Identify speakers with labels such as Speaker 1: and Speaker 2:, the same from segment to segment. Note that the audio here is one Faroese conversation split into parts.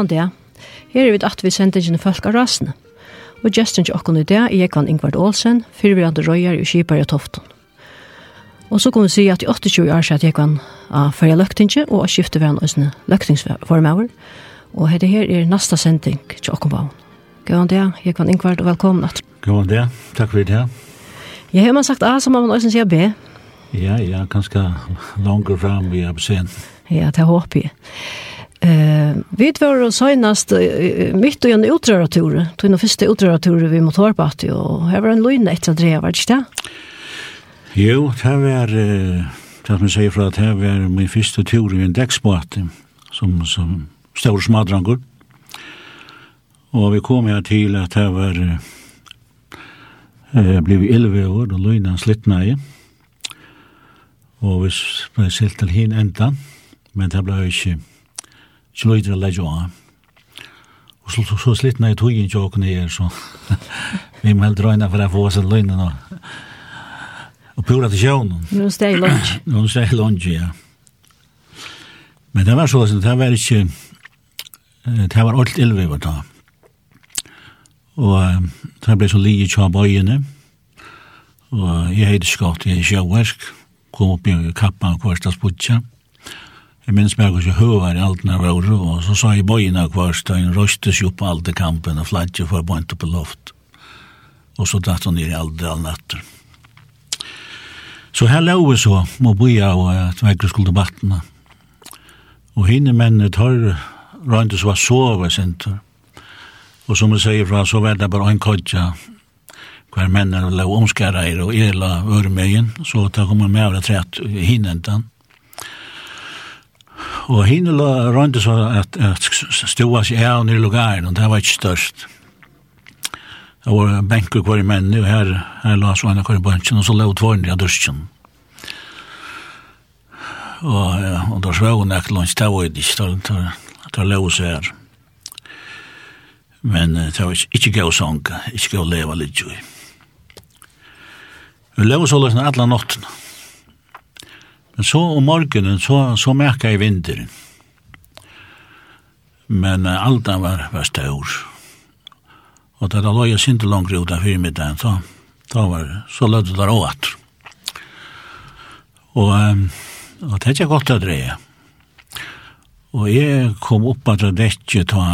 Speaker 1: Gåan det. Her er vi at vi sender ikke folk av rasene. Og gesten til åkken i det er Ekvann Ingvard Olsen, andre røyer og kipar i Tofton. Og så kan vi si at i 28 år er det Ekvann av fyrre løktinge og av ved en øsne løktingsformauer. Og dette her er nasta sending til okken baun. Gåan det, Ekvann Ingvard, og velkommen.
Speaker 2: Gåan det, takk for det.
Speaker 1: Jeg har man sagt A, så må man også si B.
Speaker 2: Ja, ja, ganske langer fram vi er på scenen.
Speaker 1: Ja, det håper jeg. Eh, vi var og senast mitt og en utrøratur, tog den første utrøratur vi mot Hårbatt, og her var en løgne etter at det var ikke det?
Speaker 2: Jo, det var, det man sier fra, det var min første tur i en deksbåt, som, som stod smadranger. Og vi kom her til at det var, eh, blev 11 år, og løgne slittna i. Og vi ble silt til hin enda, men det ble ikke ikke løyder å legge av. Og så, så slitt når jeg tog inn tjåkene her, så vi må helt røyne for å få oss en løyne nå. Og pura til sjøvnen.
Speaker 1: Nå steg lunch.
Speaker 2: Nå steg lunch, ja. Men det var så, det var ikke, det var alt ilve var da. Og det ble så lige tja bøyene. Og jeg heter Skott, jeg er sjøversk. Kom opp i kappa og kvarstadsbudja. Og Jeg minns meg ikke høver i alt når jeg var og så sa jeg bøyene kvarst, og hun røstes jo på alt i kampen, og flagget for bøyne på loft. Og så datt hun ned i alt all natter. Så her lå vi så, må bøye og at vekker skulle debattene. Og henne mennene tar røyntes var sove sinter. Og som jeg sier fra, så var det bare en kodja, hver mennene lå omskærer og er la øremeien, så det kommer med av det trett hinentan. Og henne rønte så at, at ståa seg av nere lugaren, og det var ikke størst. Det var benker hver menn, og her, her la så henne hver bønsjen, og så lå tvorn i dursjen. Og, ja, og da svå hun ekkert langs, det var ikke, det var lov seg her. Men det var ikke gøy sånn, ikke gøy å leva litt jo. Vi lå så løsne alle nottene. Men så om morgenen så, så merka jeg vinteren. Men uh, alt var, var stør. Og da det lå jeg sinte langt ut av fyrmiddagen, så, så, var, så lød det der åt. Og, um, og det er ikke godt å dreie. Og jeg kom opp at det ikke ta,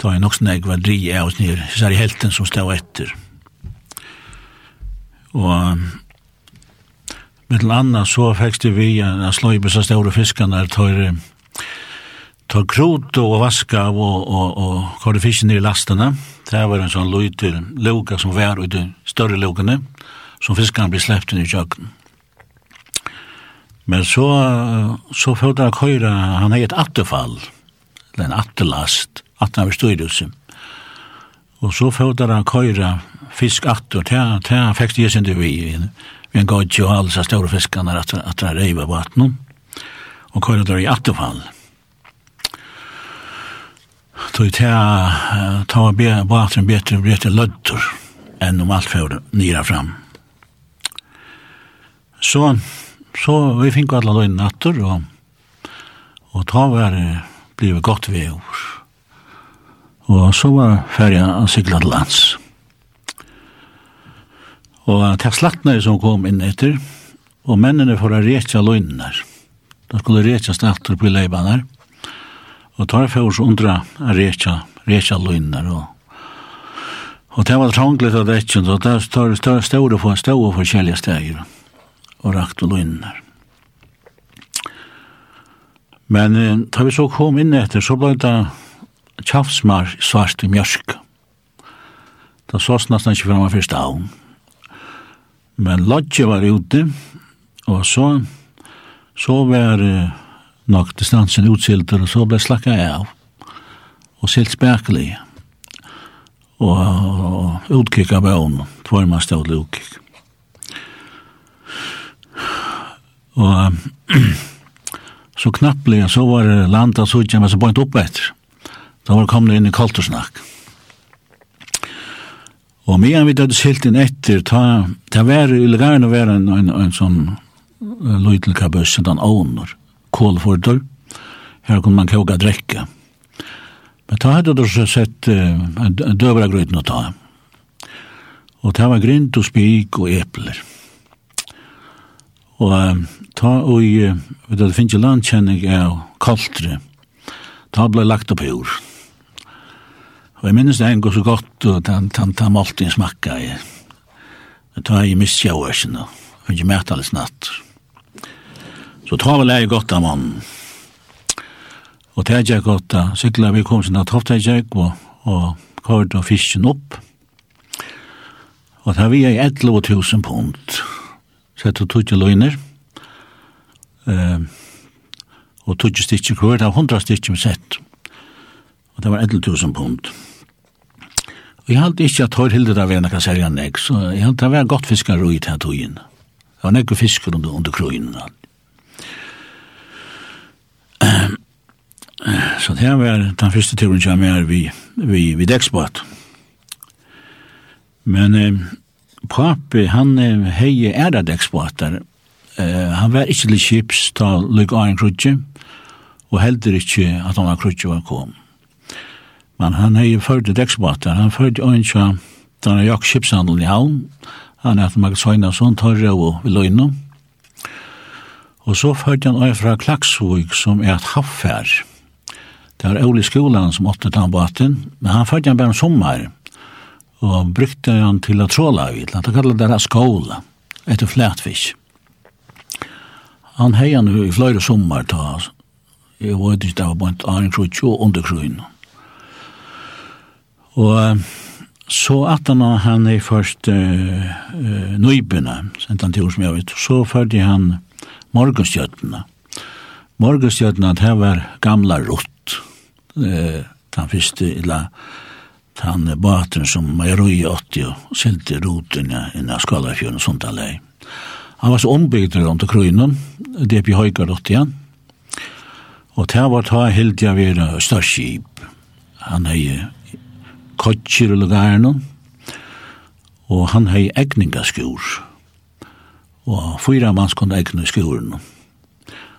Speaker 2: ta en også når jeg var drie av oss nere, så er det helten som stod etter. Og Med til anna så fikk det vi at sløybe så store fiskene tar tar krot og vaska og, og, og kåre fisken i lastene. Det var en sånn løyter loka som var i de større lokene som fiskarna blir inn i kjøkken. Men så, så følte jeg køyre, han er et attefall, eller en attelast, at han var styrelse. Og så følte det køyre fisk atter, til han fikk det jeg sin vi vi en god jo gav och alla stora at att, att dra riva vattnet og köra der i attefall. Tog ta ta be vatten bättre bättre lödder enn om alt för nira fram. Så så vi fick alla løgn i natter og och ta var blev gott väder. Og så var ferja å sykla til lands. Og til slattnei som kom inn etter, og mennene for å retja løgnar. Da skulle retja stater på leibanar, og tar for oss undra å retja, retja løgnar. Og, og det var tranglet av vetjen, og det står ståre for stå og forskjellige steger, og rakte løgnar. Men da vi så kom inn etter, så ble det tjafsmar svart i mjørsk. Da sås nesten ikke fram av første avn. Men Lodje var ute, og så, så var uh, nok distansen utsilter, og så ble slakka av, og silt spekelig, og, og utkikk av bøn, tvorma stål utkikk. Og så knapplig, så var landa så ikke, men så bøynt opp etter. Da var kommet inn i koltursnakk. Og medan vi hadde silt inn etter, ta, ta var illegarn å være en, en, en sånn lydel lydlika en sånn åner, kålfordor. Her kunne man kåga drekka. Men ta hadde du så sett uh, døvra grøyten å ta. Og ta var grint og spik og epler. Og uh, ta og uh, vet du, det finnes jo landkjenning av kaltre. Ta ble lagt opp i jord. Og jeg minnes det en går så godt, og den, den, den måltiden smakka jeg. Det tar i mist sjøørsen, og ikke mæt alles natt. Så tar vel jeg godt av mannen. Og det er jeg godt av, sykla vi kom sin at hofta jeg, og, og kord og fisken opp. Og det har vi i 11.000 pund. Sett og tog til løgner. Eh, og tog stikker kvart det 100 stikker sett. Og det var 11.000 000 pund. Og jeg halte ikke at hår hilde det av en akka nek, så jeg halte det var godt fiskar roi til togjen. Det var nekko fiskar under, under kroin. Så det var den første turen som er vi, vi, vi deksbåt. Men eh, papi, han eh, hei er da deksbåtar. Eh, han var ikke til kips ta lukk av en krutje, og heldur ikke at han var krutje var kom. Men han hei ført i han ført i øynskja, da han jakk kipshandel i havn, han etter Magnus Høynason, Torre og Løyno. Og så ført han øy fra Klaksvig, som er et haffær. Det var Ole Skolan som åtte båten, men han ført han bare om sommer, og brukte han til å tråla ut, han kallet det skåla, etter flætfisk. Han hei han i flere sommer, ta, jeg vet ikke, det var bare en annen krutsk og underkrøyne. Og så at han han er først uh, uh, nøybene, sent han til hos meg, så følte han morgenstjøttene. Morgenstjøttene, det var gamla rutt. uh, den første, eller han baten som Majeroi 80 og selte roten innan av Skalafjøren og sånt alleg. Han var så ombygd rundt og Krøynen, det blir høygar 80 igjen. Og det var ta helt jeg vera størst skip. Han hei kodsjer og lagaren, og han hei egninga skjur, og fyra manns kunne egna skjuren.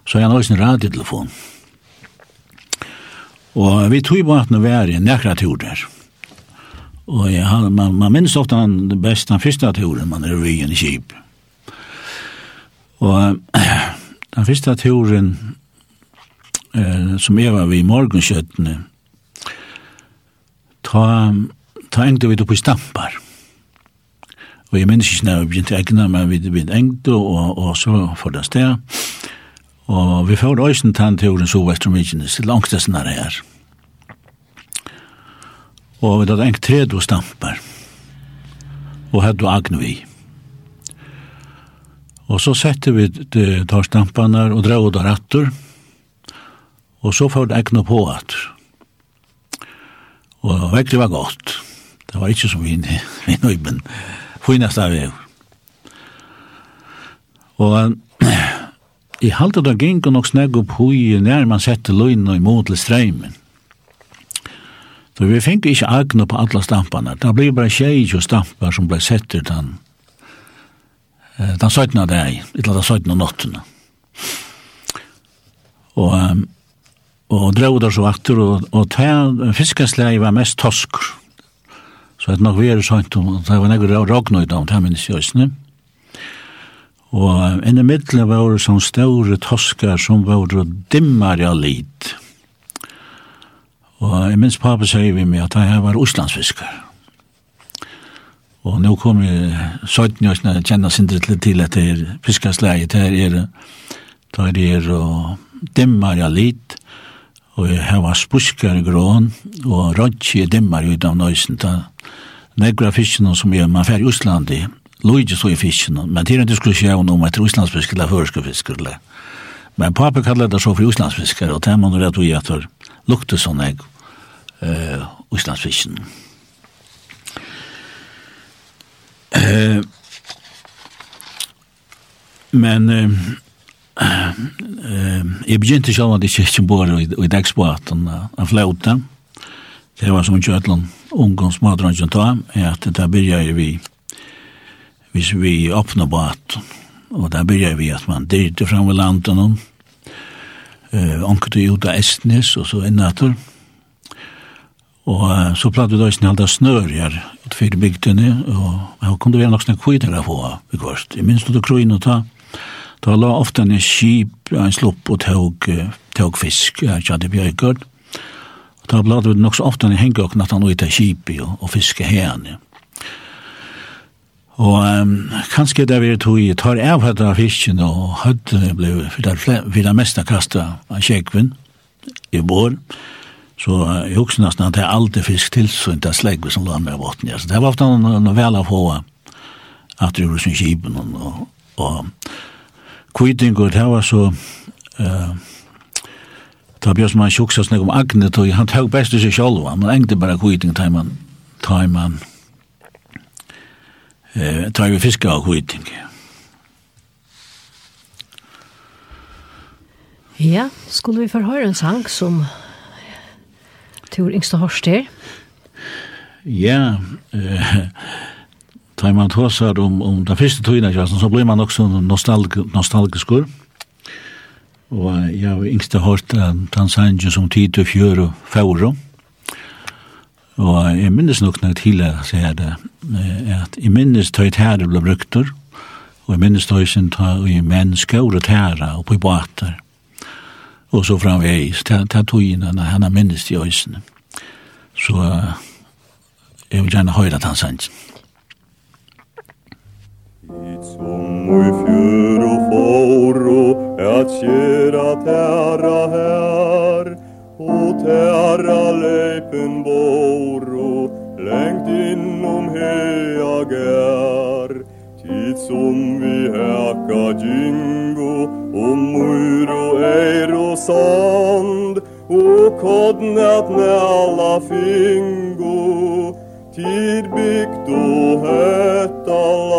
Speaker 2: Så han har en radiotelefon. Og vi tog på at nå var i nekra tur der. Og jeg, han, man, man minns ofte han det beste, den første turen man er vi i kjip. Og den første turen eh, som jeg var ved i morgenskjøttene, ta, ta engte vi på stampar. Og jeg minnes ikke når vi begynte egna, men vi, vi engte, og, og så for det sted. Og vi får røysen tann til åren så vekk romikines, langt det snarere her. Og vi hadde engt tredje stampar. Og hadde agnu i. Og så sette vi tar stamparna og drev og rattur. Og så får det egna på at. Og virkelig var godt. Det var ikke som vi i Nøyben. Finnes av vi. Og i halte da gikk nok snegg opp hui nær man sette løgn og imot til streimen. Så vi fikk ikke agne på alle stampene. Det ble bare tjej og stamper som ble sett til den den 17. dag, eller den 17. natten. Og um, og drog der så vakter, og, og ten, fiskesleie var mest tosk. Så det nok vi er sånt, og det var nekker ragnøyd om, det minnes jeg også, Og inn i middelen var det sånne store tosker som var dimmere av lid. Og jeg minns pappa sier vi meg at jeg var Oslandsfisker. Og nå kom jeg søyten jeg kjenner kjenne sindret litt til etter fiskasleie, der er det er, er, er dimmere av lid, og og jeg hava spuskar i grån, og rødtje dimmar ut av nøysen, da negra fiskene som jeg, man fer i Østlandi, Luigi så i fiskene, men til en diskusjon om etter Østlandsfisk eller førskefisk, eller. Men pappa kallar det så for Østlandsfiskere, og det er man rett og gjett for lukte sånn jeg, eh, Østlandsfisken. Eh, men uh, Jeg begynte selv at jeg ikke bor i i dagsbaten av flauta. Det var som ikke øtland ungdomsmadransjen ta, er at det begynte vi hvis vi åpner baten. Og der begynte vi at man dyrte fram ved landen anket vi ut av Estnes og så innatur. Og uh, så platt vi da ikke halda snørjer ut fyrir bygdene, og her kom det vi nok snakk kvider av hva, vi kvart. Jeg minns du kroin og ta, Da la ofta en skip, en slopp og tog, tog fisk, ja, Kjadi Bjørgård. Da ble det nok så ofta en hengåkn at han ut av skip og, og fiske herne. Og um, kanskje det vi tog i, tar av høyde av fisken og høyde ble for det meste kastet av kjekven i vår. Så jeg husker nesten at det er alltid fisk til, så det er slegg som lå med båten. Så det var ofte noe vel av få at det gjorde sin kipen og, og, og kvitingur, det var så... Uh, Da bjørs man sjuksa snakk om Agne, tog han tøg best i seg sjálf, han engte bare kviting, tar man, tar man, eh, tar vi fiska av kviting.
Speaker 1: Ja, skulle vi forhøre en sang som Tur Yngste Horster?
Speaker 2: Ja, eh, tar man tåsar om, om den første tøyna jazzen, så blir man også nostalg, nostalgiskur. Og jeg har yngst hørt den sangen som tid til fjør og fjør og jeg minnes nok nok til tidligere sier det, at jeg minnes tøyt her ble brukter, og jeg minnes tøyt sin tøy menn skåret her og på båter, og så framveis, ta tøyene, når han har minnes til øysene. Så jeg vil gjerne høre den sangen.
Speaker 3: og i fjør og foro at kjera tæra her. Og tæra leipen boro lengt innom hea gær. Tid som vi heka djingo og mur og eir og sand. Og kodnat næla fingo tid bygd og høtt alla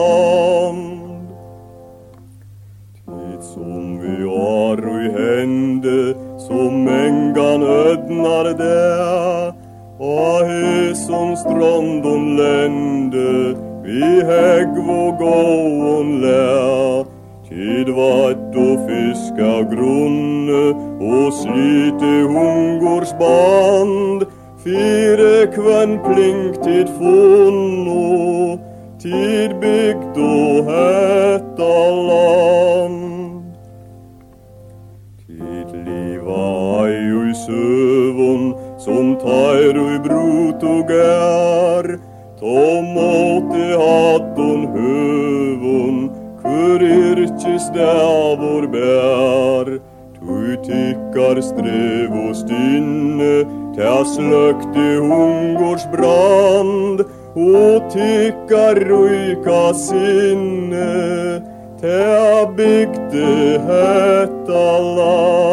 Speaker 3: blotnar det Og husum strondun lende Vi hegg vår gåon lär. Tid vatt og fiska grunne Og slite hungors band. Fire kvann plink tid funno Tid bygd og hetta land. tar ui brut og gær, to måte hatton høvun, kur yrkis dævor bær. Tu tikkar strev og stinne, ta sløkte hungors brand, og tikkar ruika sinne, ta bygde hetta land.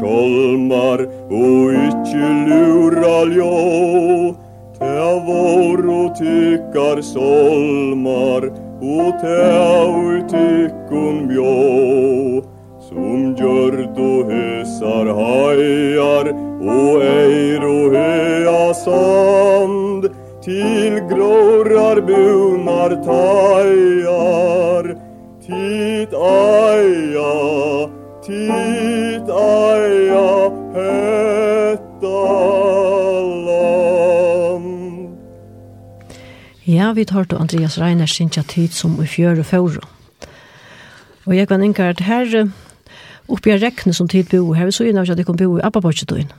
Speaker 3: kjolmar og ikkje lura ljå Tea vår og tykkar solmar og te og tykkun bjå Som gjørd og hesar hajar og eir og hea sand Til grårar bunar tajar
Speaker 1: Ja, vi tar til Andreas Reiner sinja tid som i fjør og fjør. Og jeg kan innka at her oppe jeg rekne som tid bo, her vi så innan at jeg kom bo i Abbabatsjetoin.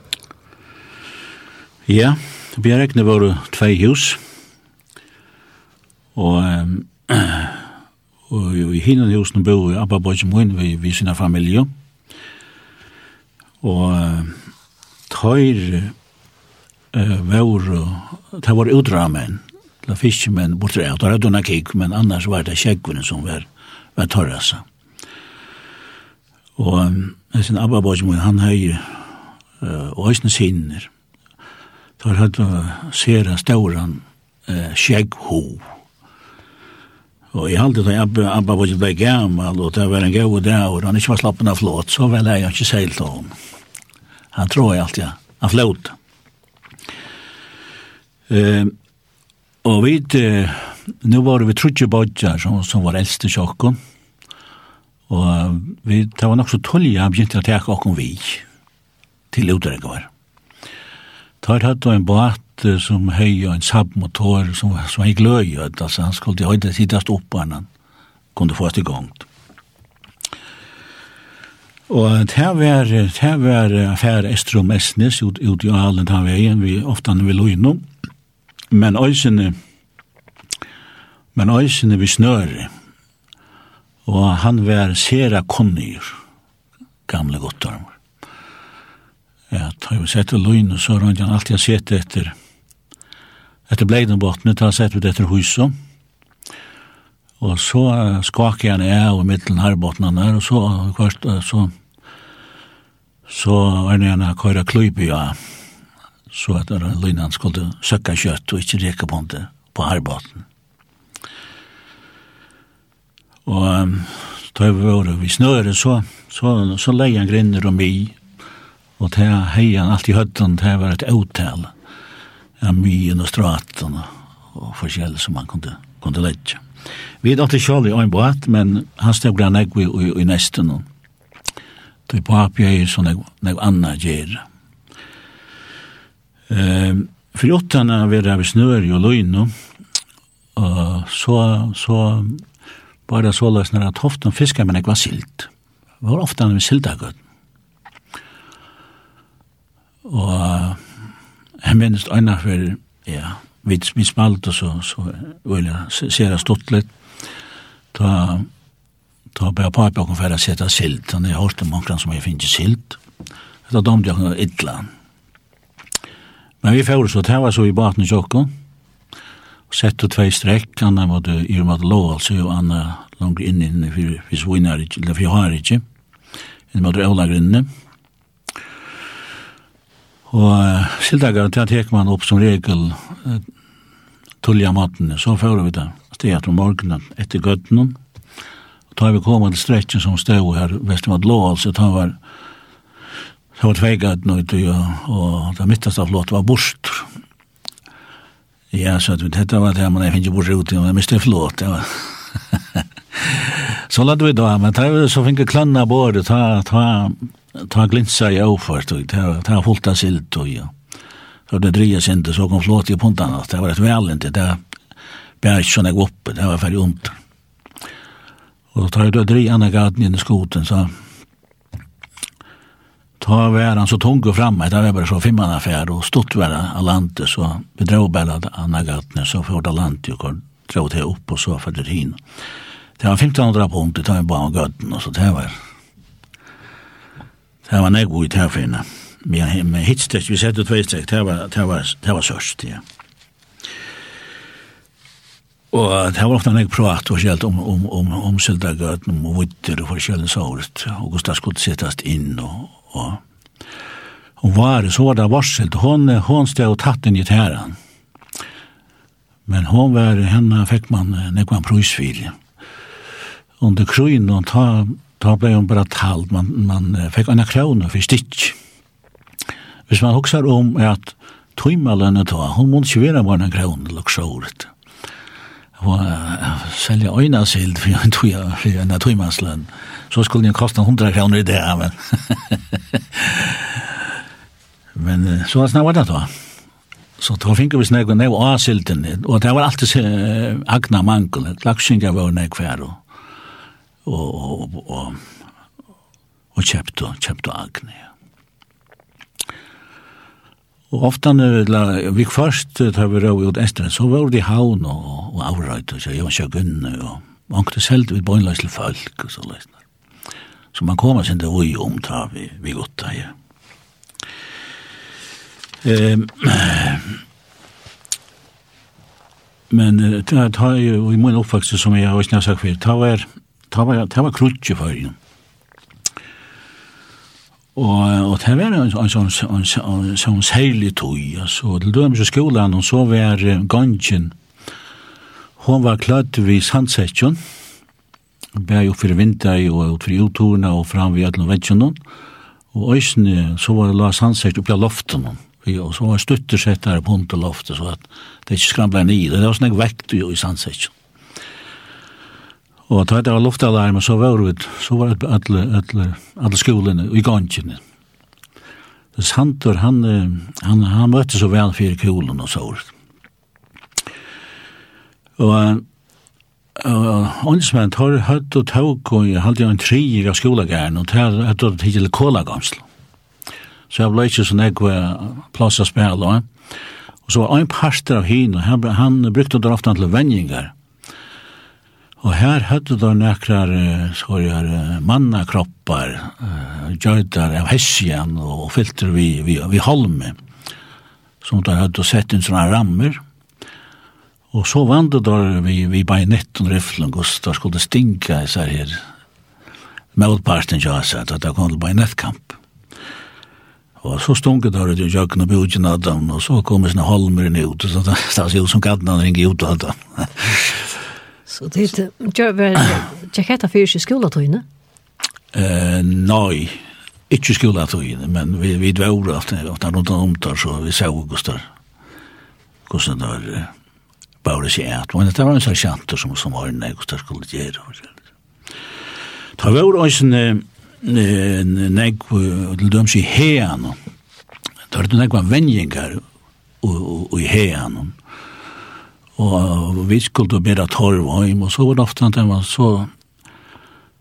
Speaker 2: Ja, oppe jeg rekne var tvei hus, og, og i hinnan husen bo i Abbabatsjetoin vi, vi sina familie, og tøyre uh, var, det var udramen, la fiskemenn bort det. Da hadde hun men annars var det kjekkene som var, var torrasa. Og jeg sin Abba Bajmun, han høy uh, og sinner. Da hadde hun ser en stauran uh, kjekkho. Og jeg halte da Abba, Abba Bajmun ble gammal, og det var en gau dag, og han ikke var slappen av flåt, så vel jeg ikke seilt om. Han tror jeg alltid, han flåt. Ehm Og vi, nu var vi trutje bodja som, som var eldste sjokken, og vi, det var nok så tullja, begynte å teka okkom vi til utregvar. Tar hatt en båt som høy og en sabmotor som, som jeg gløy, altså han skulle høyde sittast opp på han, kunne få oss til gang. Og det var, det var affære Estrum Esnes ut, ut i Alen, det vi ofta når vi lå innom, men øysene, men øysene vi snøre, og han var sera konnyr gamle guttormar. Ja, tar vi sett løgn, og så rundt han alltid sett etter, etter bleidenbottene, tar sett ut etter huset, og så skakar han av i middelen herbottene der, og så, kvart, så, så, så er han køyra kløyp i av, ja så at løgnan skulle søkke kjøtt og ikke reke på det på harbaten. Og um, da vi var vi snøret, så, så, så leie han grinner om i, og ta hei han alltid høtten, det var et avtale av myen og straten og og forskjell som han kunne, kunne leie. Vi er alltid kjall i en båt, men han stod grann egg i, i, i nesten. Da papi er sånn egg anna gjerra. Ehm för åttarna var det snör och lojno. Och så så var det så lös när att hoften fiskar men det var silt. Det var ofta en siltagöd. Och jag minns ena för ja, vi, vi smalt och så, så vill jag se det stått lite. Ta, ta på pappa och färra sätta silt. Han har hört om mångkran som har finnit silt. Det har dömt jag illa. Mm Men vi fyrir så, det var så i baten i tjokken. sett og tvei strekk, anna var det i måtte lov, altså, og anna langt inn inn, for vi svinar ikke, eller for jeg har ikke, inn måtte øvla inne. Og uh, sildagar, til at hek man opp som regel, uh, tullja maten, så fyrir vi det, stegat om morgenen etter gøttene. og da vi kom til strekken som stod her, hvis det var lov, altså, da var det, Det var tvei gaten ut, og det mittast av flott var bort. Ja, så det dette var det, men jeg finner ikke borst ut, og jeg mistet flott. ja. så lade vi da, men da så finner klanna både, ta, ta, ta glinsa i overført, og ta, ta fullt av silt, og ja. Så det dreia seg ikke, så kom flott i punktene, det var et velent, det var ikke sånn jeg oppe, det var ferdig ondt. Og da jeg drejer han gaten inn i skoten, så ta var han så tung och framme. Det var bara så fimman affär och stort var av landet, så vi drog bara Anna Gattner så för landet och drog det upp och så för det hin. Det var 1500 punkter Det var bara Gatten och så det var. Det var när god här finna. Men med hitstreck vi sett ut västreck det var det var det var sørst, ja. Og det var ofta nek prat og skjelt om, om, om, om Sildagøten, om Vitter og forskjellig såret, og Gustaf skulle sittast inn og, og og var så var det varselt. Hon, hon stod og tatt inn i tæran Men hon var, henne fikk man nekvann prøysfyr. Under krøyen og ta, ta ble hon bara talt. Man, man fikk anna krøyne for stikk. Hvis man hoksar om at tøymalene ta, hon må ikke være bare en krøyne luksåret. Og selja øyna sild for en tøymalene, så skulle den kosta 100 kroner i det, men Men så var det da. Så då fick vi snägg och nej och silten och det var alltid äh, agna mangel. Klaxinga var nej kvar och och och och, och köpte köpte agne. Og ofta vi først tar vi røy ut estra, så var det haun og, og avrøyt, og så jeg var gunne, og anktes held vi bøynløs til folk, og så løsne. Så man kommer sin det ui omta vi, vi gutta, ja. Ehm men det er ta jo i min oppvakse som jeg har ikke sagt før, ta var, ta var, ta var krutje for henne. Og, og det var en, en, sånn, en, en sånn særlig tog, altså, til dømes i og så var gangen, hon var klødd vid sandsetjon, bæg opp fyrir vindai og ut fyrir uturna og fram við allan vetsjunum. Og òsne, så var det la sannsett oppi av loftunum. Og så var stutter sett her på hundt loftet, så at det ikke skrambla ni. Det var sånn vekt jo i sannsett. Og da det var loftalarm, så var det, så var det alle, alle, alle skolene i gongene. Så Santor, han, han, han møtte så vel fyrir kulen og såret. Og åndsmenn tar høtt og tåk og jeg halte jo en trier av skolegæren og tar høtt og til kålagamsel. Så jeg ble ikke sånn jeg var plass av spil og Og så var en parster av hina, han, han brukte det ofte til vendinger. Og her høyt det nekrar skårjar mannakroppar, gjøydar av hessian og filter vi, vi, vi holme, som der høyt og sett inn sånne rammer. Og Og så vant det der vi, vi bajonetten riflen, og da skulle det stinka i seg her. Motparten ja sett at det kom til bajonettkamp. Og så stunket der ut i jøkken og bjudgen av dem, og så kom det sånne holmer inn ut, og så det var jo som katten han ringer ut av dem.
Speaker 1: Så det gjør vel, jeg heter fyrt i skoletøyene?
Speaker 2: Eh, nei, ikke skoletøyene, men vi, vi dvore at det var rundt om der, så vi så hvordan det er bare seg et, men det var en sergeant som, som var en og det skulle gjøre. Det var også en nek til døms i hean, det var nek var venjengar i hean, og vi skulle bedre torv og så var det ofte at det var så,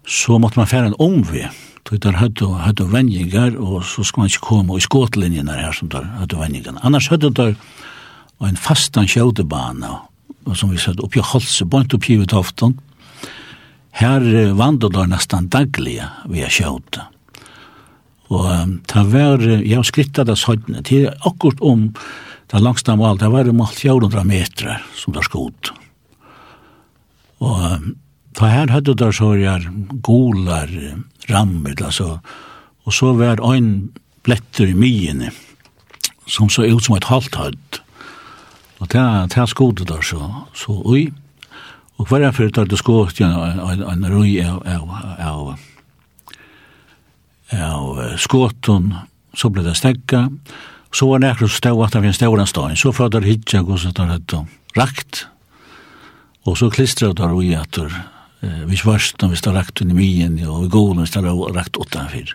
Speaker 2: så måtte man fære en omve. Så der hadde, hadde vendingar, og så skulle man ikke komme i skåtlinjen her som der hadde vendingar. Annars hadde der en fastan kjødebane, og som vi sa, oppi Holse, bort oppi i Tofton, her vandrer der nesten daglig vi har kjøtt. Og um, det var, jeg har skrittet det sånn, det er akkurat om det langste mål, det var om 400 meter som det skal. Og um, det her hadde der så jeg golar rammer, altså, og så var en bletter i myene, som så ut som et halvt høyt. Og det er det skodet der, så, så ui. Og hver er fyrir tar det skodet en, en rui av, av, av, av skåten, så ble det stegga, så var nekru stau at det var en stauran stein, så fra der hitja gos at det var rakt, og så klistra der ui at det, vi svarst, vi stod rakt under myen, og vi gode, vi stod rakt utanfyr.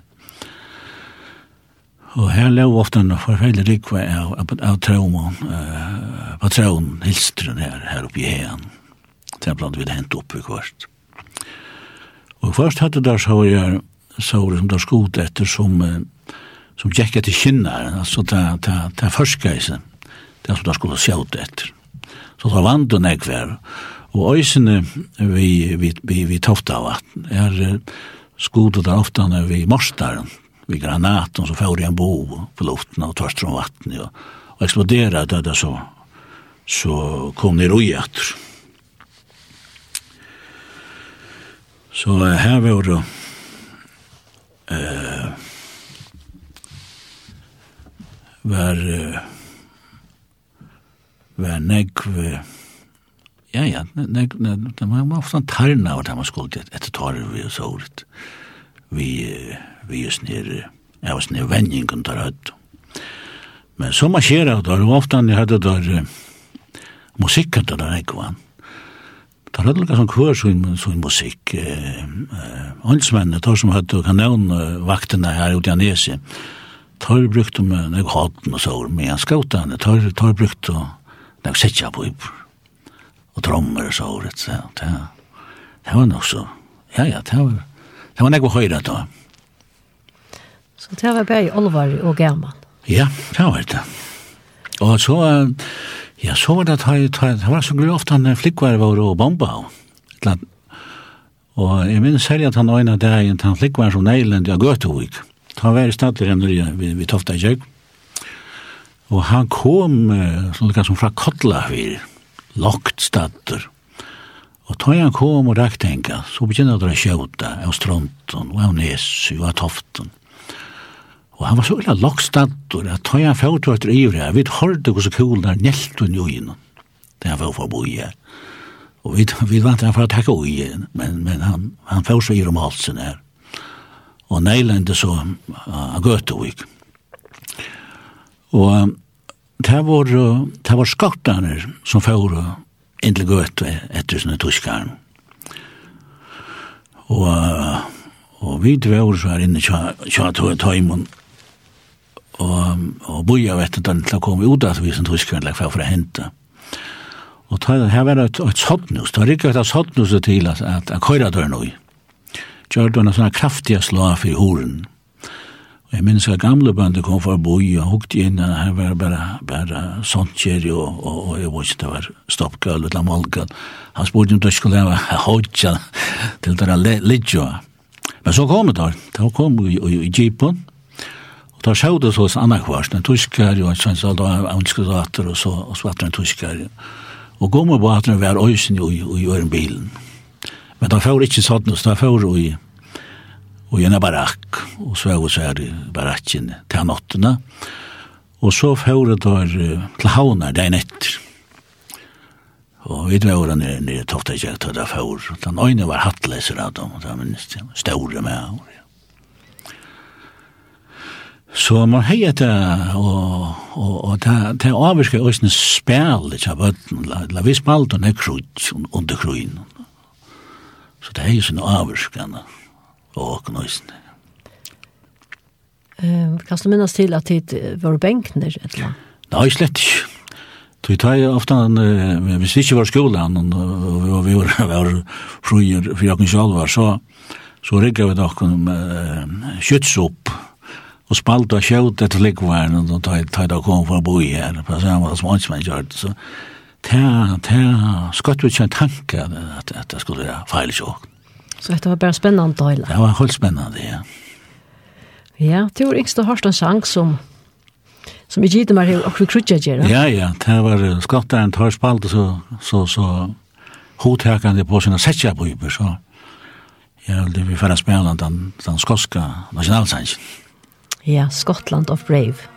Speaker 2: Og her lå ofte en forfeilig rikve av, av, av trauma, uh, patronen, hilstren her, her oppe i heen. Det er blant vi det hent i kvart. Og først hadde der så var jeg så var det som der skot etter som, uh, som gikk etter kinnar, altså det, det, det førstgeise, det er som der skulle sjått etter. Så det var vanden jeg hver, og øysene vi, vi, vi, vi tofta av vatten, er skotet der ofte vi morstaren, vi granaten så får en bo på luften och törst från vattnet och, och exploderade det så så kom ner och jätter. Så här var det eh var var nekv ja ja nekv det man ofta tarna vart man skulle ett tarv vi så ordet vi, vi er snir jeg var snere vendingen der høyt. Men så marsjerer jeg der, og ofte jeg hadde der musikken der der ikke var. Det er lukka sånn kvør sin, sin musikk. Åndsmennene, tar som hadde kan nevne vaktene her ute i Anesi, tar brukte med nek hatten og sår, med en skautene, tar, tar brukte nek setja på ypper, og trommer og sår, et sett. Det var nok så, ja, ja, det var, Det var nekva høyre da.
Speaker 1: Så det var bare Olvar og gammal?
Speaker 2: Ja, det var det. Og så, ja, så var det, det var så glede ofte han flikkvar var og bomba av. Og jeg minns særlig at han øyna dagen, han flikkvar som neiland av Gøtevik. Han var i stadler enn vi, vi tofta i kjøk. Og han kom, sånn som fra Kotlafir, lokt stadler. Og da han kom og rakk så begynner det å skjøta av stronten og av nesu og av toften. Og han var så illa lakstadur at da han fært etter ivrig, jeg vet hårde hos kulen der njelt og. Det han var for boi her. Og vi, vi vant han for å takke ui, men, men han, han fært så i om halsen her. Og neilende så av Gøtevik. Og det var, det var skattaner som fært inntil gøtt etter sånne tuskaren. Og, og vi dvevur så her inne tja, tja tog et og, og boja vet at den til å komme ut at vi som tuskaren lekk for å hente. Og ta, her var det et, et sottnus, det var ikke et sottnus til at, at, at køyra dør noe. Gjør det var en sånn kraftig slag for horen. Jeg minns at gamle bønder kom fra boi og hukt inn, og her var bare, bare sånt kjeri, og, og, og jeg var ikke, det var stoppgøl, eller målgøl. Han spurte om det skulle være hodja til det lidjo. Men så kom det der, da kom vi i jeepen, og da sjå det så hos annakvars, en tyskar, og en sånn sånn sånn sånn og så vatter en tyskar. Og gommer på at den var øysen i øyren bilen. Men da får ikke sånn, så da får vi og i en barakk, og så er vi så her i barakken til nottene. Og så fører det til havner det er etter. Og vi var den nere, nere tofta ikke til det fører. Den øyne var hattleser av dem, og det var minst større med. Så man hei etter, og, og, og det, det avvirket også en spil, ikke av bøtten, la vi spalte ned nekkrut under kruen. Så det er jo sånn avvirket, Ja og knøysene.
Speaker 1: Um, kan du minnes til at det var bænkner eller?
Speaker 2: Nei, slett ikke. Så vi tar ofte, hvis vi ikke var skolen, og vi var, var fruer for jakken selv, så, så rigget vi noen med kjøttsopp, og spalt og kjøtt etter likværen, og da tar jeg kom for å bo i her, på samme som hans menn gjør det, så ta, ta, skatt vi ikke en tanke at, at det skulle være feil sjåkn.
Speaker 1: Så dette var bare spennende å
Speaker 2: Det var helt spennende, ja.
Speaker 1: Ja, det var yngste hørst en sang som som i gitt meg og krutja gjør.
Speaker 2: Ja, ja, det var skattaren tar spalt, så, så, så hodhekande på sina setja på Uber, så ja, det vi færre spennende den, den skotska nasjonalsangen.
Speaker 1: Ja, Scotland of Brave.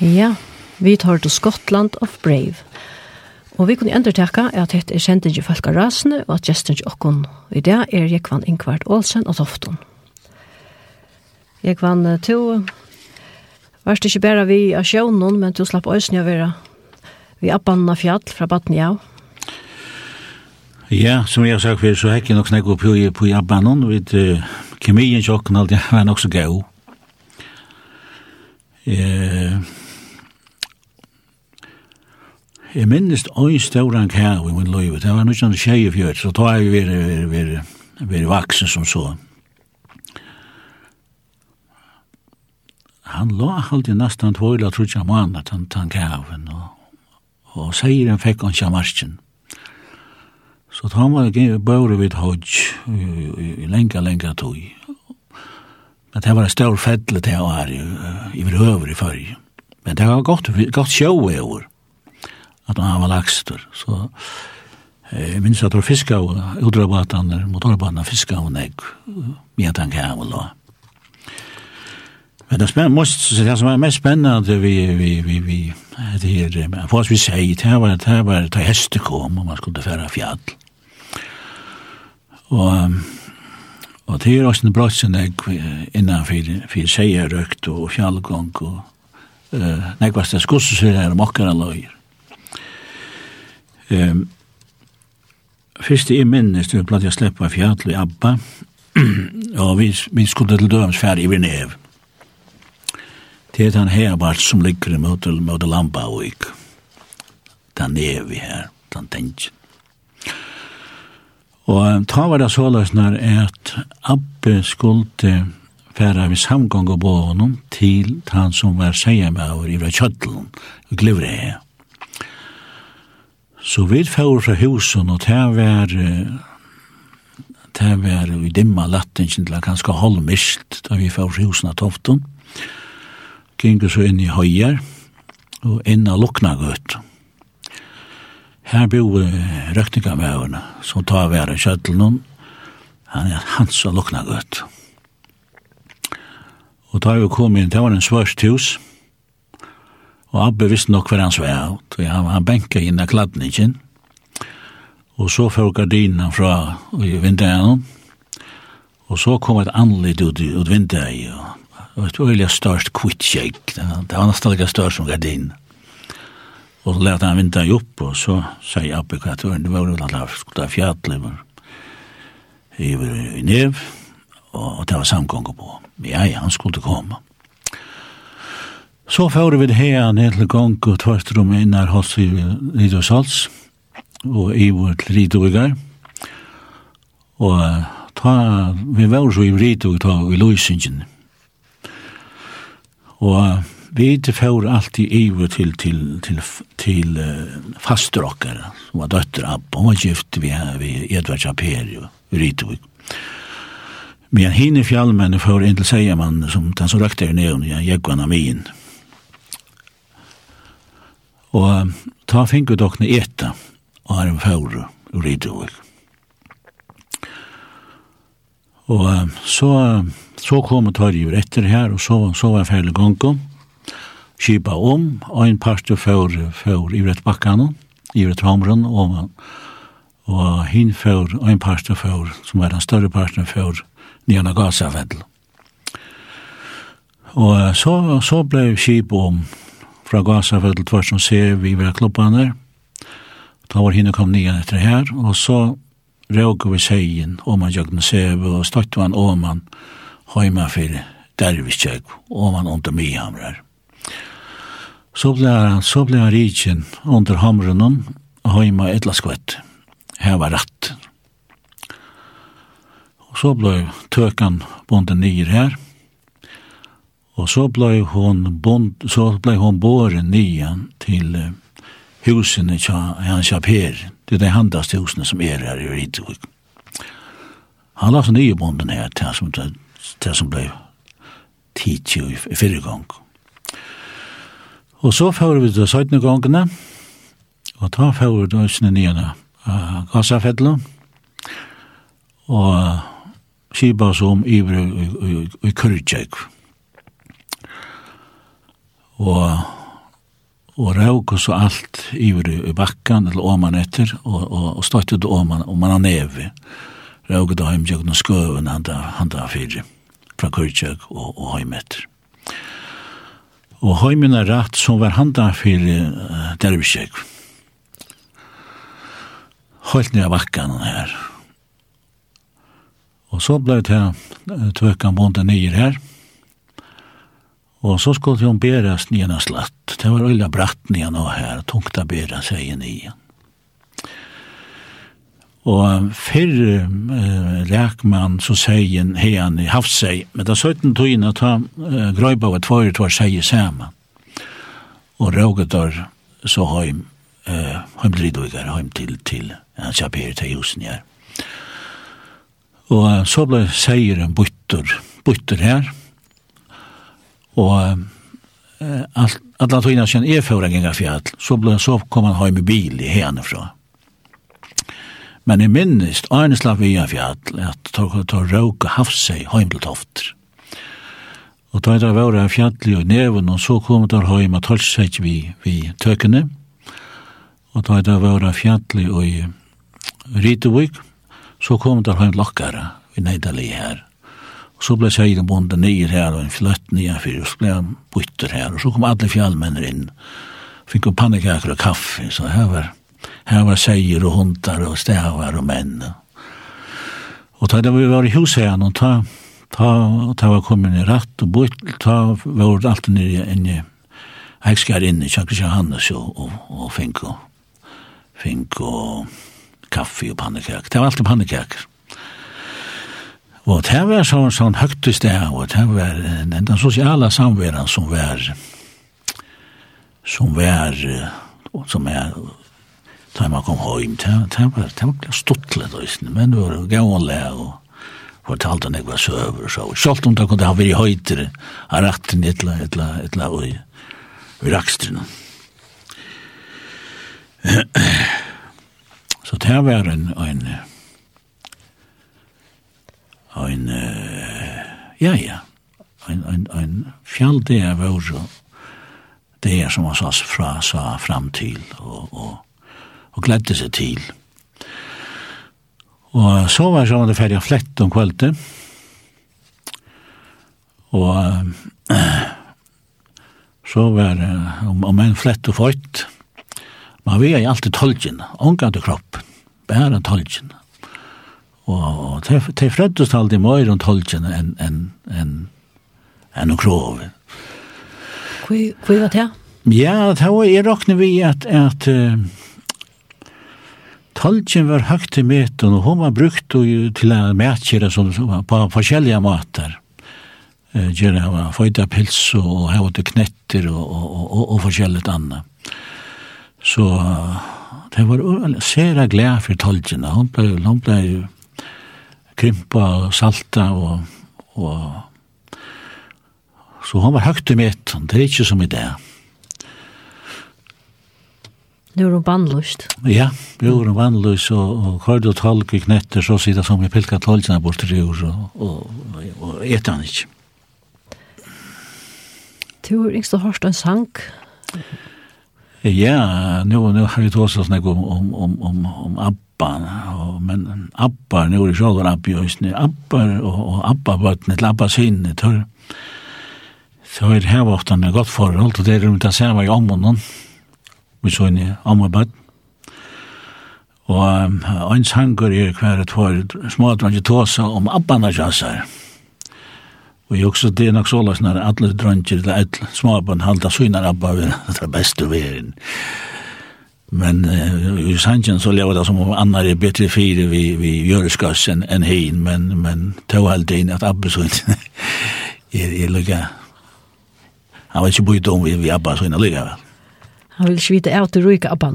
Speaker 1: Ja, vi tar til Skottland of Brave. Og vi kunne endertekka at dette er kjent ikke folk av rasene, og at gesten ikke okkon. I det er Jekvann Ingvart Olsen og Tofton. Jekvann, to varst ikke bare vi av sjøvnen, men to slapp øyne å være vi abbanen av fjall fra Batnia.
Speaker 2: Ja. Ja, som jeg har sagt før, så hekk jeg nok snakk opp på, på abbanen, og uh, kemien tjokken alltid var nok så gau. Eh... Jeg minnes ein stauran kæv i min løyve, det var nukkan tjei i fjørt, så tar jeg veri, veri, veri, vaksen som så. Han la halde nastan tvoila trutja manna tan, tan kæven, og, og seier han fekk han sjamarsken. Så tar man ikke bøyre vid hodj i lenga, lenga tog. Men det var en stor fedle til å være i høver i fyrr. Men det var godt, godt sjå i år at han var lakstur. Så jeg minns at det var fiska og udrabatan, motorbatan, fiska og negg, mye tanke av og. Men det spenn, most, det som var mest spennende vi, vi, vi, vi, det her, for oss vi sier, det var, det var, det heste kom, og man skulle færa fjall. Og, og det er også en brottsenegg innanfor, for seier røkt og fjallgång og, Uh, nekvast det skusses her er mokkara løyer. Um, Fyrst i minnes, det var jeg slipper fjall i Abba, og vi, vi skulle til døms færd i Vinev. Det er den her bare som ligger mot, mot lampa og ik. Den er vi her, den tenker. Og ta var det så løsner at Abbe skulle færa vi samgång og bånen til han som var seier med over i Kjøttelen og glivre her. Så vi får fra husen, og det var, det var i dimma latten, til ganske halvmist, da vi får fra husen av toften. Gjenker så inn i høyer, og inn av lukna gøtt. Her bor røkningamøvene, som tar være kjøttelen, han er hans og lukna gøtt. Og da vi kom inn, det var en svørst hus, og Og Abbe visste nok hver hans vei, av, og han, han benka inn av kladningen. Og så fyrir gardinen fra vinduet og så kom et anledd ut, ut vinduet, og det et øyelig størst kvittskjegg, det var nesten ikke størst som gardinen. Og så lærte han vinduet opp, og så sier Abbe hva det var, det var jo annet skulle ta fjallet, men i nev, og, det var samgånger på. Ja, ja, han skulle komme. Så fører vi hea ned til gang og tvørst rom innar hos i Ridosals og i vår i Ridovigar. Og ta, vi var så i Ridog ta i Løysingen. Og vi fører alltid iver til, til, til, til uh, fastrokkere, som var døtter av, og var gift vi, vi Edvard Japeri og i Men henne fjallmenn får inn til Seiamann, som den som røkte i neon, jeg gikk han av min. Ja Og ta fingur dokkne eta, og er en fauru og idol. Og så, så kom og tar jord etter her, og så, så var fævru gongo, kipa om, og en parst og fævru fævru i rett bakkan, i rett homrun, og, og hin fævru, og en parst og fævru, som var den større parst og fævru, nyan av. Og så, så blei kip om, fra Gaza for det tvart som ser vi ved klubbene. Da var henne kom nian etter her, og så råg vi seien, og man jøgden sev, og støtte man om man høyma for derviskjøk, om man under mihamrer. Så ble han, så ble han rikjen under hamren og høyma etla skvett. Her var rett. Og så ble tøkan bonden nyer her, Og så blei hon, bond, så blei hon båren nian til uh, husene tja, hans tja Per. Det er de handaste husene som er her i Ritvik. Han la seg nye bonden her til som, til som blei tidsi i i fyrre gang. Og så fyrir vi til 17 gangene, og ta fyrir vi til husene nian uh, Gassafettla, og uh, oss om i, i i, i Og og og rauk og så alt iver i bakkan eller åman etter og, og, og støttet det åman og man har nevi. rauk da heim og skøven han da, han da fyrir fra kyrkjøk og, og heim etter og heimen er rett som var han da fyrir uh, dervisjøk. Holt ned av bakkan her og så blei det tøkkan bonde nyer her Og så skulle hon beras nyan slatt. Det var øyla bratt nye nå her, tungt å bere seg nye. Og fyrr uh, lekmann så sier han i haft seg, men da søyten tog inn at han eh, grøyba var tvær tvær sier sammen. Og råget der så heim, eh, heim lidvigar, heim til, til, han kjapir til husen her. Og så ble seieren bytter, bytter her, Og alt, alla tøyna sen er føra genga fjall, så, ble, så kom han heim i bil i hene fra. Men jeg minnest, Arne slapp vi fjall, at ta råka haft seg heim til tofter. Og da det var av fjallet og neven, og så kom der heim og tals seg vi, vi tøkene. Og da det var av og i Rytevik, så kom der heim lokkara við neidali her. Og så ble seiren bonde nyer her, og en fløtt nyer fyr, og så ble han bytter her, og så kom alle fjallmenner inn, fikk opp pannekaker og kaffe, så her var, her var seier og hundar og stavar og menn. Og da vi var i hus her, og ta, ta, ta var kommet i ratt og bytt, ta var det alltid nere inne, jeg skar inn i Kjankrisja Johannes og, og, og fink og, fink og kaffe og pannekaker. Det var alltid pannekaker. Og det var sånn, sånn i sted, og det var den, den sosiale samværen som var, som var, og som er, da man kom hjem, det, det var, det var stuttlet, men det var gavle, og fortalte han jeg var søver, så, selv om det kunne ha vært høytere, av retten, et eller, et eller, et eller, og i rakstrene. Så det var en, en, en, ein ja ja ein ein ein fjall der var så det er som han sa fra sa fram til og og og gledde seg til. Og så var jeg det ferdig flett om kveldet. Og äh, så var det om, om en flett og fort. Man var jo alltid tolgen, omgang til kropp, bare tolgen. Og det freddes alltid mer rundt holdtjene enn en, en, en og krov.
Speaker 1: Hvor var det?
Speaker 2: Ja, det var jeg råkne vi at, at uh, Tolkien var høyt i møten, og hun var brukt til å mætkjere som, på forskjellige måter. Uh, Gjerne hava føyda pils og hava til knetter og, og, og, og og forskjellig annet. Så det var sera glede for Tolkien. Hun ble, hun ble krympa og salta og, og så han var høgt i mitt, det er ikke som i det.
Speaker 1: Nu er hun bandlust.
Speaker 2: Ja, nu er hun bandlust, og, og hørte og tolk i knetter, så sier det som vi pilka tolkene bort til jord, og, og, og, og etter han ikke.
Speaker 1: Du har ikke hørt en sang?
Speaker 2: Ja, nu, nu har vi tåst oss om, om, om, om, om Abba, og, men Abba, nu er det sjålver Abba i Øysene, Abba og, og Abba-bøttene til Abba-sinene, tør, tør heva ofta en godt forhold, og det er rundt å se hva i ommånen, vi så inn i ommåbøtten, og um, en sanger er hver et hår, smådrangi tåsa om Abba-na Og jeg også, det er nok så løs når alle dranger eller alle småbarn halda synar Abba, det er best å være Men eh, i sanjen så lever det som om annar er bedre fire vi, vi gjør skass enn en hin, men, men to alltid inn at Abbe så er är, är lika. Han var inte bryt om vi, vi Abba så lukka vel.
Speaker 1: Han vil ikke vite av til rika Abba.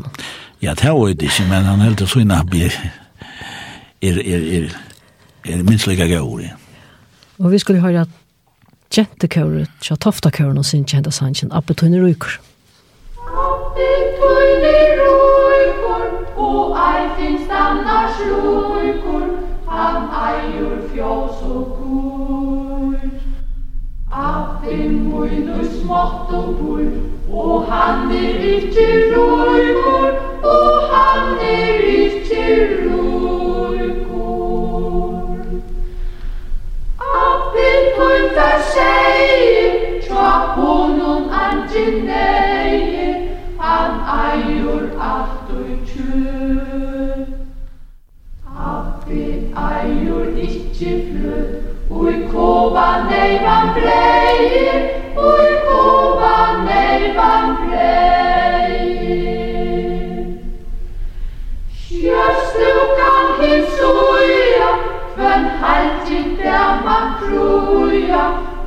Speaker 2: Ja, det var det ikke, men han helt så inte Abbe er, er, er, er minst lukka gaur.
Speaker 1: Og vi skulle høre at jentekåret, tja toftakåren og sin kända sanjen, Abbe tunne ryker.
Speaker 4: Abbe tunne ryker annars lukor han eier fjås og kur at det møyne smått og bor og han er ikke røykor og han er ikke røykor at det møyne seg tja honom anginei han eier at Eiur ikkje flød Ui kova nei neivan breier Ui kova neivan breier Sjøstukan hinsuja Tven haltig der man fruja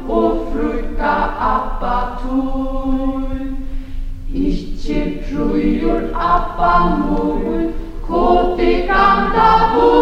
Speaker 4: Og fruka appatur Ikkje frujur appanur Kotikanda bur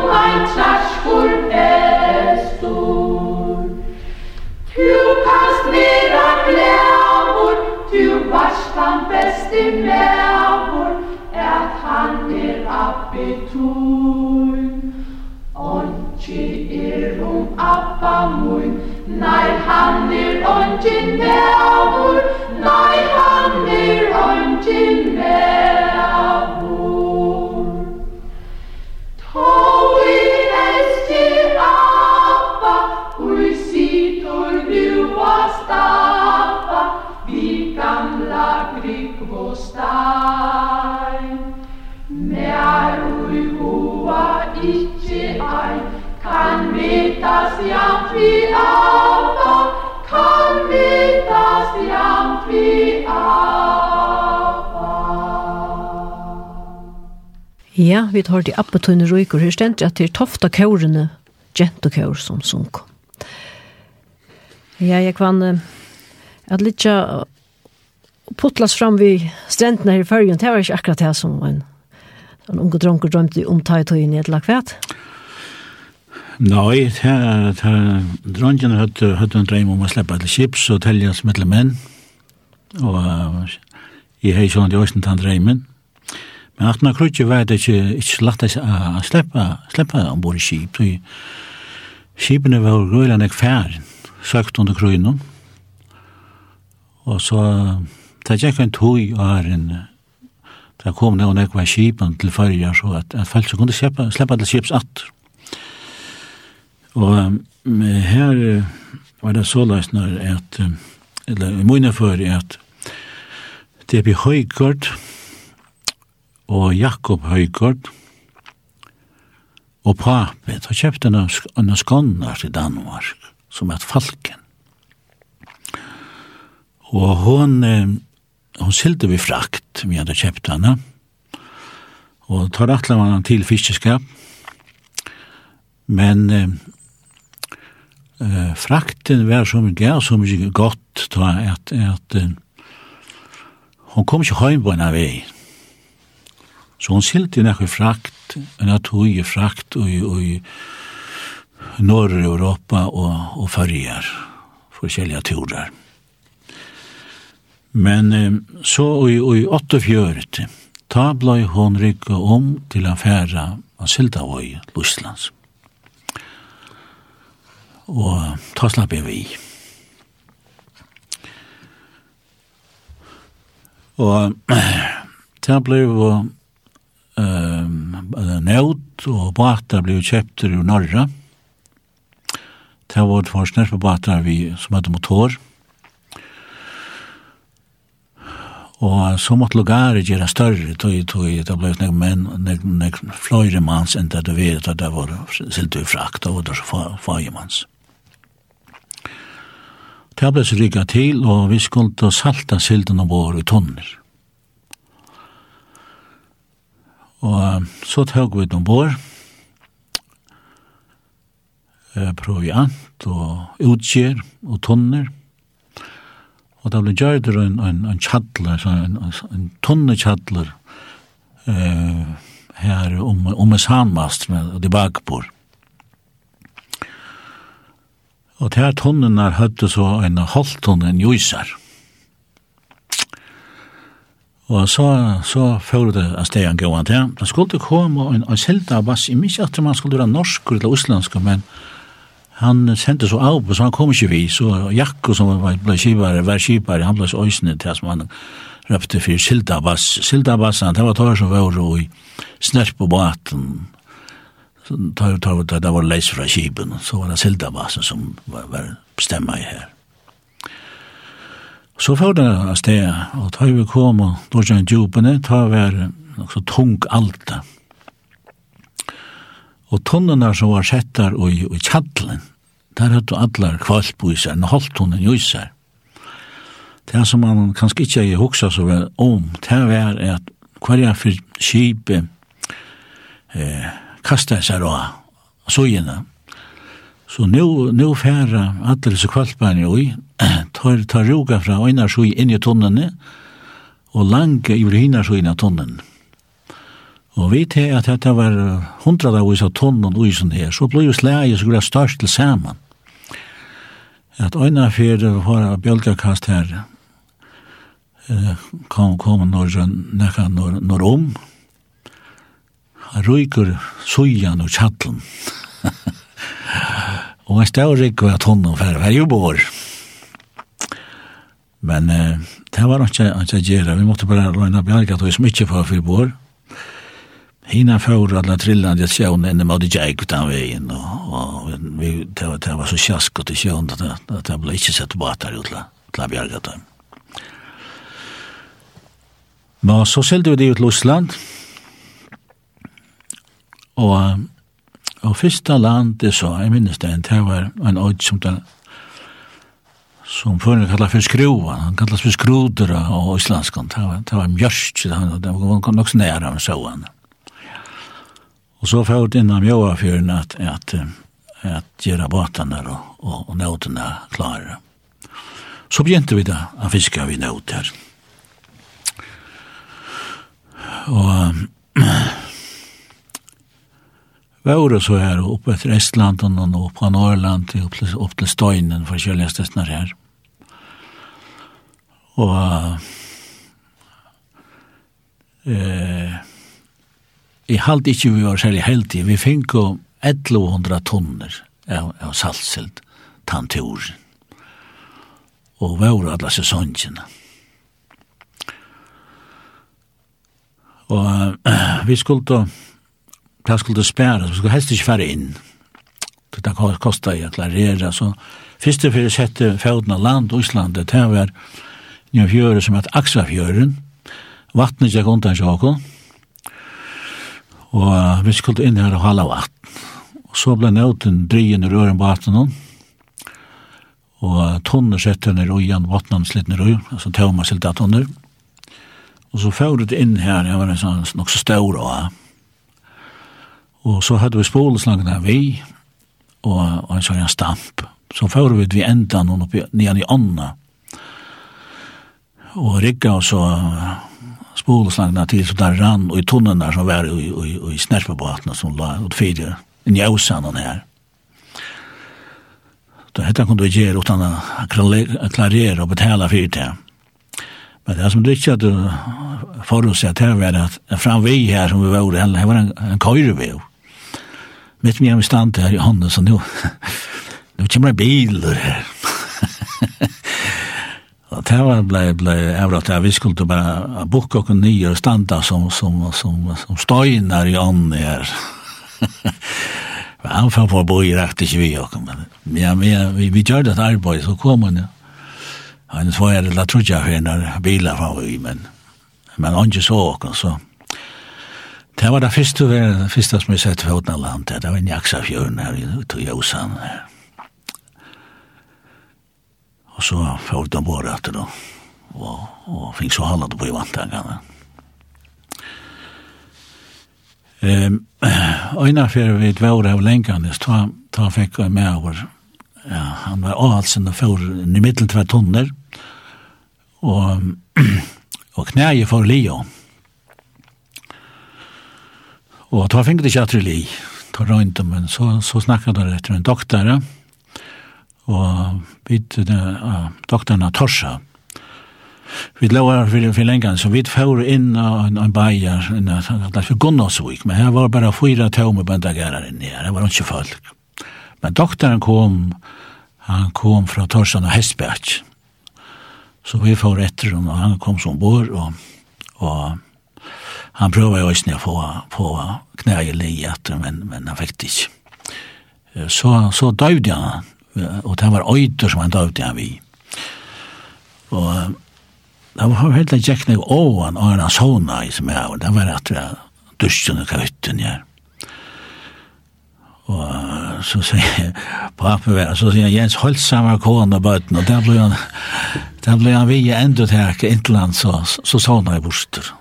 Speaker 4: tui Onki er um appa mun Nei, han er onkin meavur. Nei, han er onkin meavur. ikkje ei kan vitas jamt vi ava kan vitas jamt vi
Speaker 1: Ja, vi tar til Appetøyne Røyker, her stendt at det er tofta kjørene, gentokaur som sunk. Ja, jeg kan at litt putlas fram vi strendene her i fyrgen, det var ikke akkurat det som en en unge dronker drømte om ta i tøyen i et lakvet?
Speaker 2: Nei, dronken hadde, hadde en drøm om å slippe til kips og telle som etter menn. Og jeg har sånn at jeg også tatt drømmen. Men at når krutje var det ikke, ikke lagt å slippe, slippe ombord i kip. Så kipene var røyland ikke færen, søkt under krøyene. Og så, det gikk en tog og her en Det kom noen ekva skipen til fyrir, så at, at folk så kunne sleppa, sleppa til skips atter. Og um, her var det så løsner at, eller i mine for at det blir høygård og Jakob høygård og pape, så kjøpte han en skånner til Danmark, som er falken. Og hun, hon silde vi frakt, vi hadde kjøpt henne, og tar atla han til fiskeskap, men eh, frakten var så mye gav, så mye godt, ta, at, at hon kom ikke hjem på henne vei, så hon silde henne frakt, henne tog i frakt, og, og Norr-Europa og, og Fariar, forskjellige turer. Mm Men eh, så i, i 48, ta blei hon rykka om til affæra av Sildavøy, Luslands. Og ta slapp jeg vi. Og ta blei var um, nødt, og bata blei kjøpt i Norra. Ta var tvarsnær på bata vi som hadde motor, og Og så måtte lugaret gjøre større, tog, tog, det ble nek menn, nek, nek fløyre manns enn det du vet, at det var silt i frakt, og det var fagemanns. Det ble så rykket til, og vi skulle salta silten og vår i tonner. Og så tog vi den vår, proviant og utgjer og tonner, Og det ble gjørter en, en, en tjadler, en, en tunne tjadler eh, her om, om en sandmast og de bakbord. Og til her tunnen er høyde så en halvtunne, en jøyser. Og så, så fører det av stedet gående til. Det skulle komme en, en selte av bass, ikke at man skulle være norsk eller uslensk, men han sendte så av, så han kom ikke vi, så Jakko som var, ble kjipare, var kjipare, han ble så øysene til som han røpte for Sildabass. Sildabass, han, det var tar som var i snert på baten, tar, tar, tar, det var leis fra kipen, så var det Sildabass som var, var bestemma i her. Så får det av sted, og tar vi kom, og då kjent djupene, tar vi så tung alt det, og tunnene som var settar og i, i kjattelen, der hadde allar kvalt på seg, en holdt tunnen i seg. Det som man kanskje ikke har hoksa så vel om, det var at hver jeg for kjipe eh, kastet seg av sågjene, Så nu nu færa allir så kvalpani oi, tar tar roga fra einar sjø inn i tunnene og langa i hina sjø inn i tunnene. Og vi til at dette var hundra av oss av tonn og uisen her, så ble jo slæget så greit størst til saman. At øyna fyrir var bjølgakast her, kom, kom når nekka når, når om, ryker sujan og tjattlen. og en stau ryker var tonn for hver jo bor. Men eh, det var ikke å gjøre, vi måtte bare røyne løyna bjølgat og smykje for fyrir bor, og Hina fyrir alla trillande att sjön inne mot Jake utan Og, og vi det det var så sjaskot i sjön at at det blev inte sett båtar utla till bjärgat dem. Men så sålde vi det ut Og og fyrsta land landet så jag minns det en det var en öd som den som fyrir kallas för skrovan, han kallas för skrodra och islandskan, det var, det var mjörst, det var, det var också nära han Og så får det innan mjøafjøren at, at, at gjøre båtene og, og, og nødene klare. Så begynte vi da å fiske vi nød her. Og Vore så her oppe etter Estland og opp på Norrland opp til, opp til Støynen for kjølestestene her. Og eh, jeg halte ikke vi var særlig heldige. Vi fikk jo 1100 tonner av, av saltsilt tanturen. Og vår alle sesongene. Og uh, vi skulle da, det skulle spære, vi skulle helst ikke fære inn. Det kostet jeg å klarere, så første for jeg sette fjorden av land, Osland, det var nye fjøret som heter Aksafjøren, vattnet gikk undan sjåkon, Og vi skulle inn her og hala vatten. Og så ble nøyden drien i røren på vatten hon. Og tonner sette ned og igjen vattnet slitt ned røy, altså tømmer silt av tonner. Og så fører det inn her, jeg var en sånn nok så stor og Og så hadde vi spoleslangen her vi, og, og en sånn stamp. Så fører vi vi enda noen oppi, nian i ånda. Og rigga og så spolslangna til så der rann og i tunnen der som var i, i, i snärsbåten som la åt fyra i og her. Det hette kunne vi gjøre utan å klarere og betala fyrir det. Men det som ikke hadde forutsett her var at fram vi her som vi var, det var en, en kajrevev. Mitt med mig stand her i hånden, så nu, nu kommer det biler her. Og det var ble, ble avrat at vi skulle bare boka oss nye og standa som, som, som, som støyner i ånden her. Han fann på å bo i rakt ikke vi oss, men ja, vi, vi, vi gjør det arbeid, så kom han, ja. Han var jeg la jeg for når bilar fann vi, men, men han ikke så oss, så. Det var det første, det første som jeg sett for Åtnaland, det var en jaksa fjøren her, i Åsan her. Og så får den bare etter da. Og, og fikk så halva på i vantangene. Um, Øyna fyrir vi dvore av lenganes, ta, ta fikk jeg med over, ja, han var avhalsen og for i middel tve tonner, og, og knæje for Leo. Og ta fikk det ikke at li, ta røynt, men så, så snakket han etter en doktor, ja, og vidt uh, doktorna Torsa. Vi lovar for, for lenge, så vi får inn uh, en, en bajer, en, en, en Gunnarsvik, men her var bare fyra tømme bandagarer inni her, det var ikke folk. Men doktoren kom, han kom fra Torsan og Hestberg, så vi får etter henne, og han kom som bor, og, og han prøvde jo ikke å få, få knæ i li etter, men, men han fikk det ikke. Så, så døvde han, og det var øyder som han døvde han vi. Og det var helt enkelt jeg knæg åan og han sånne i som jeg og det var at jeg dusjen og kavutten jeg. Og så sier jeg, papen var, så sier jeg, Jens holdt samme kåne og bøten, og der ble han, der ble han vi enda til her, inntil han så, så sånne i borster.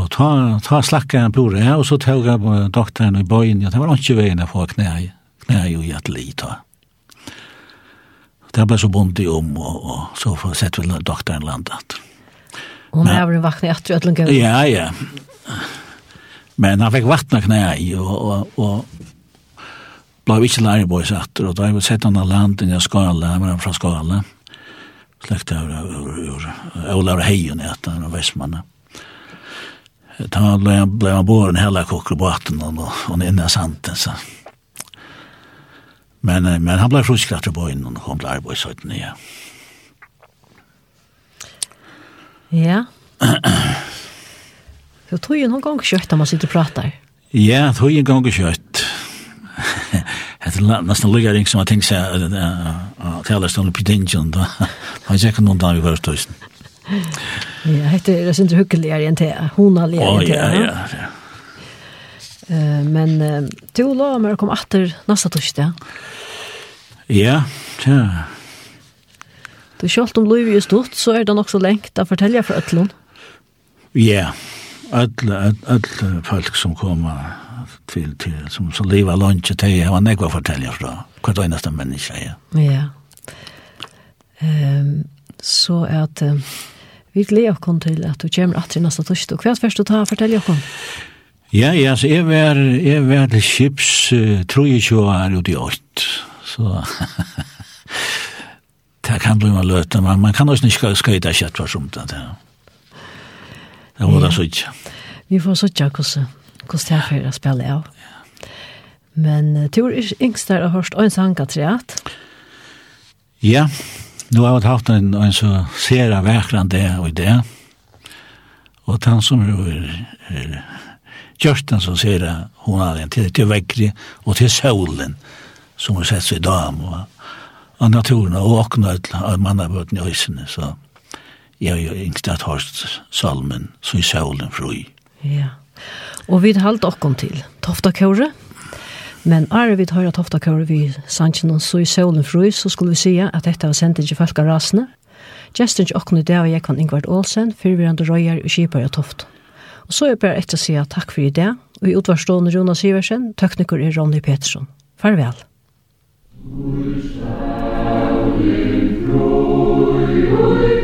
Speaker 2: Og ta, ta slakka han blod her, og så tog han doktoren i bøyen, ja, det var ikke veien å få knæ, knæ jo i atlet, ta det ble så vondt i om, og, og så får sett vel doktoren landet.
Speaker 1: Og hun har vært vakna i etter ødelen gøy.
Speaker 2: Ja, ja. Men han fikk vattna knæ i, og, og, og ble ikke lærer på seg etter, og da har vi sett han av landet i Skala, han var fra Skala, slekt av Olav Heien etter, han var Vestmannen. Da ble han båren hele kokker på 18, og, og, og i santen, så. Men, men han ble fruskratt til bøyen og kom til arbeidshøyden igjen. Ja.
Speaker 1: Så tog ju någon gång kött om man sitter och pratar.
Speaker 2: Ja, tog ju en gång kjøtt. Det er nesten lika ring som jeg tenkte seg at jeg att stående på under pedingen då. Han ikke noen dag i förståelsen.
Speaker 1: Ja, det är inte hyggligare än det. Hon har
Speaker 2: lärt
Speaker 1: det.
Speaker 2: Ja, ja, ja.
Speaker 1: Men uh, du og lov meg å komme neste torsdag.
Speaker 2: Ja, ja.
Speaker 1: Du kjølt om lov er stort, så er det nok så lengt å fortelle for Øtlund.
Speaker 2: Ja, alle, alle folk som kommer til, til som, som lever lunge til, har nekva å fortelle fra hvert eneste menneske, ja.
Speaker 1: Ja. Um, så at um, vi gleder oss til at du kommer atter neste torsdag. Hva er det du tar å oss?
Speaker 2: Ja, ja, så jeg var, jeg var til Kips uh, tror jeg ikke var ute i 8, så det kan bli man løte, men man kan også ikke skøyde kjøtt for som det Det var det så ikke.
Speaker 1: Vi får så ikke hvordan det er for å spille av. Men tur er yngst der har hørt en sang av at
Speaker 2: Ja, nu har jeg haft en, en så sera verkran det og det. Og han som er, er Kjørsten som ser det, hun har den, til, til vekkri og til solen som har sett seg i dam og, og naturen og åkna av mannabøten i høysene, så jeg har jo ikke hatt hørt salmen så i solen fri.
Speaker 1: Ja, og vi har okkom åkken til Tofta Kåre, men er vi tar hørt Tofta Kåre vi sannsyn og så i solen fri, så skulle vi si at dette var sendt ikke folk av rasene. Gjesten til åkken i dag var Jekvann Ingvard Olsen, fyrvirrande røyer og kipar av Tofta. Og så er jeg bare etter å si takk for i det. Og i utvarstående Rona Siversen, tekniker er Ronny Petersen. Farvel.
Speaker 4: Ui, ui, ui, ui,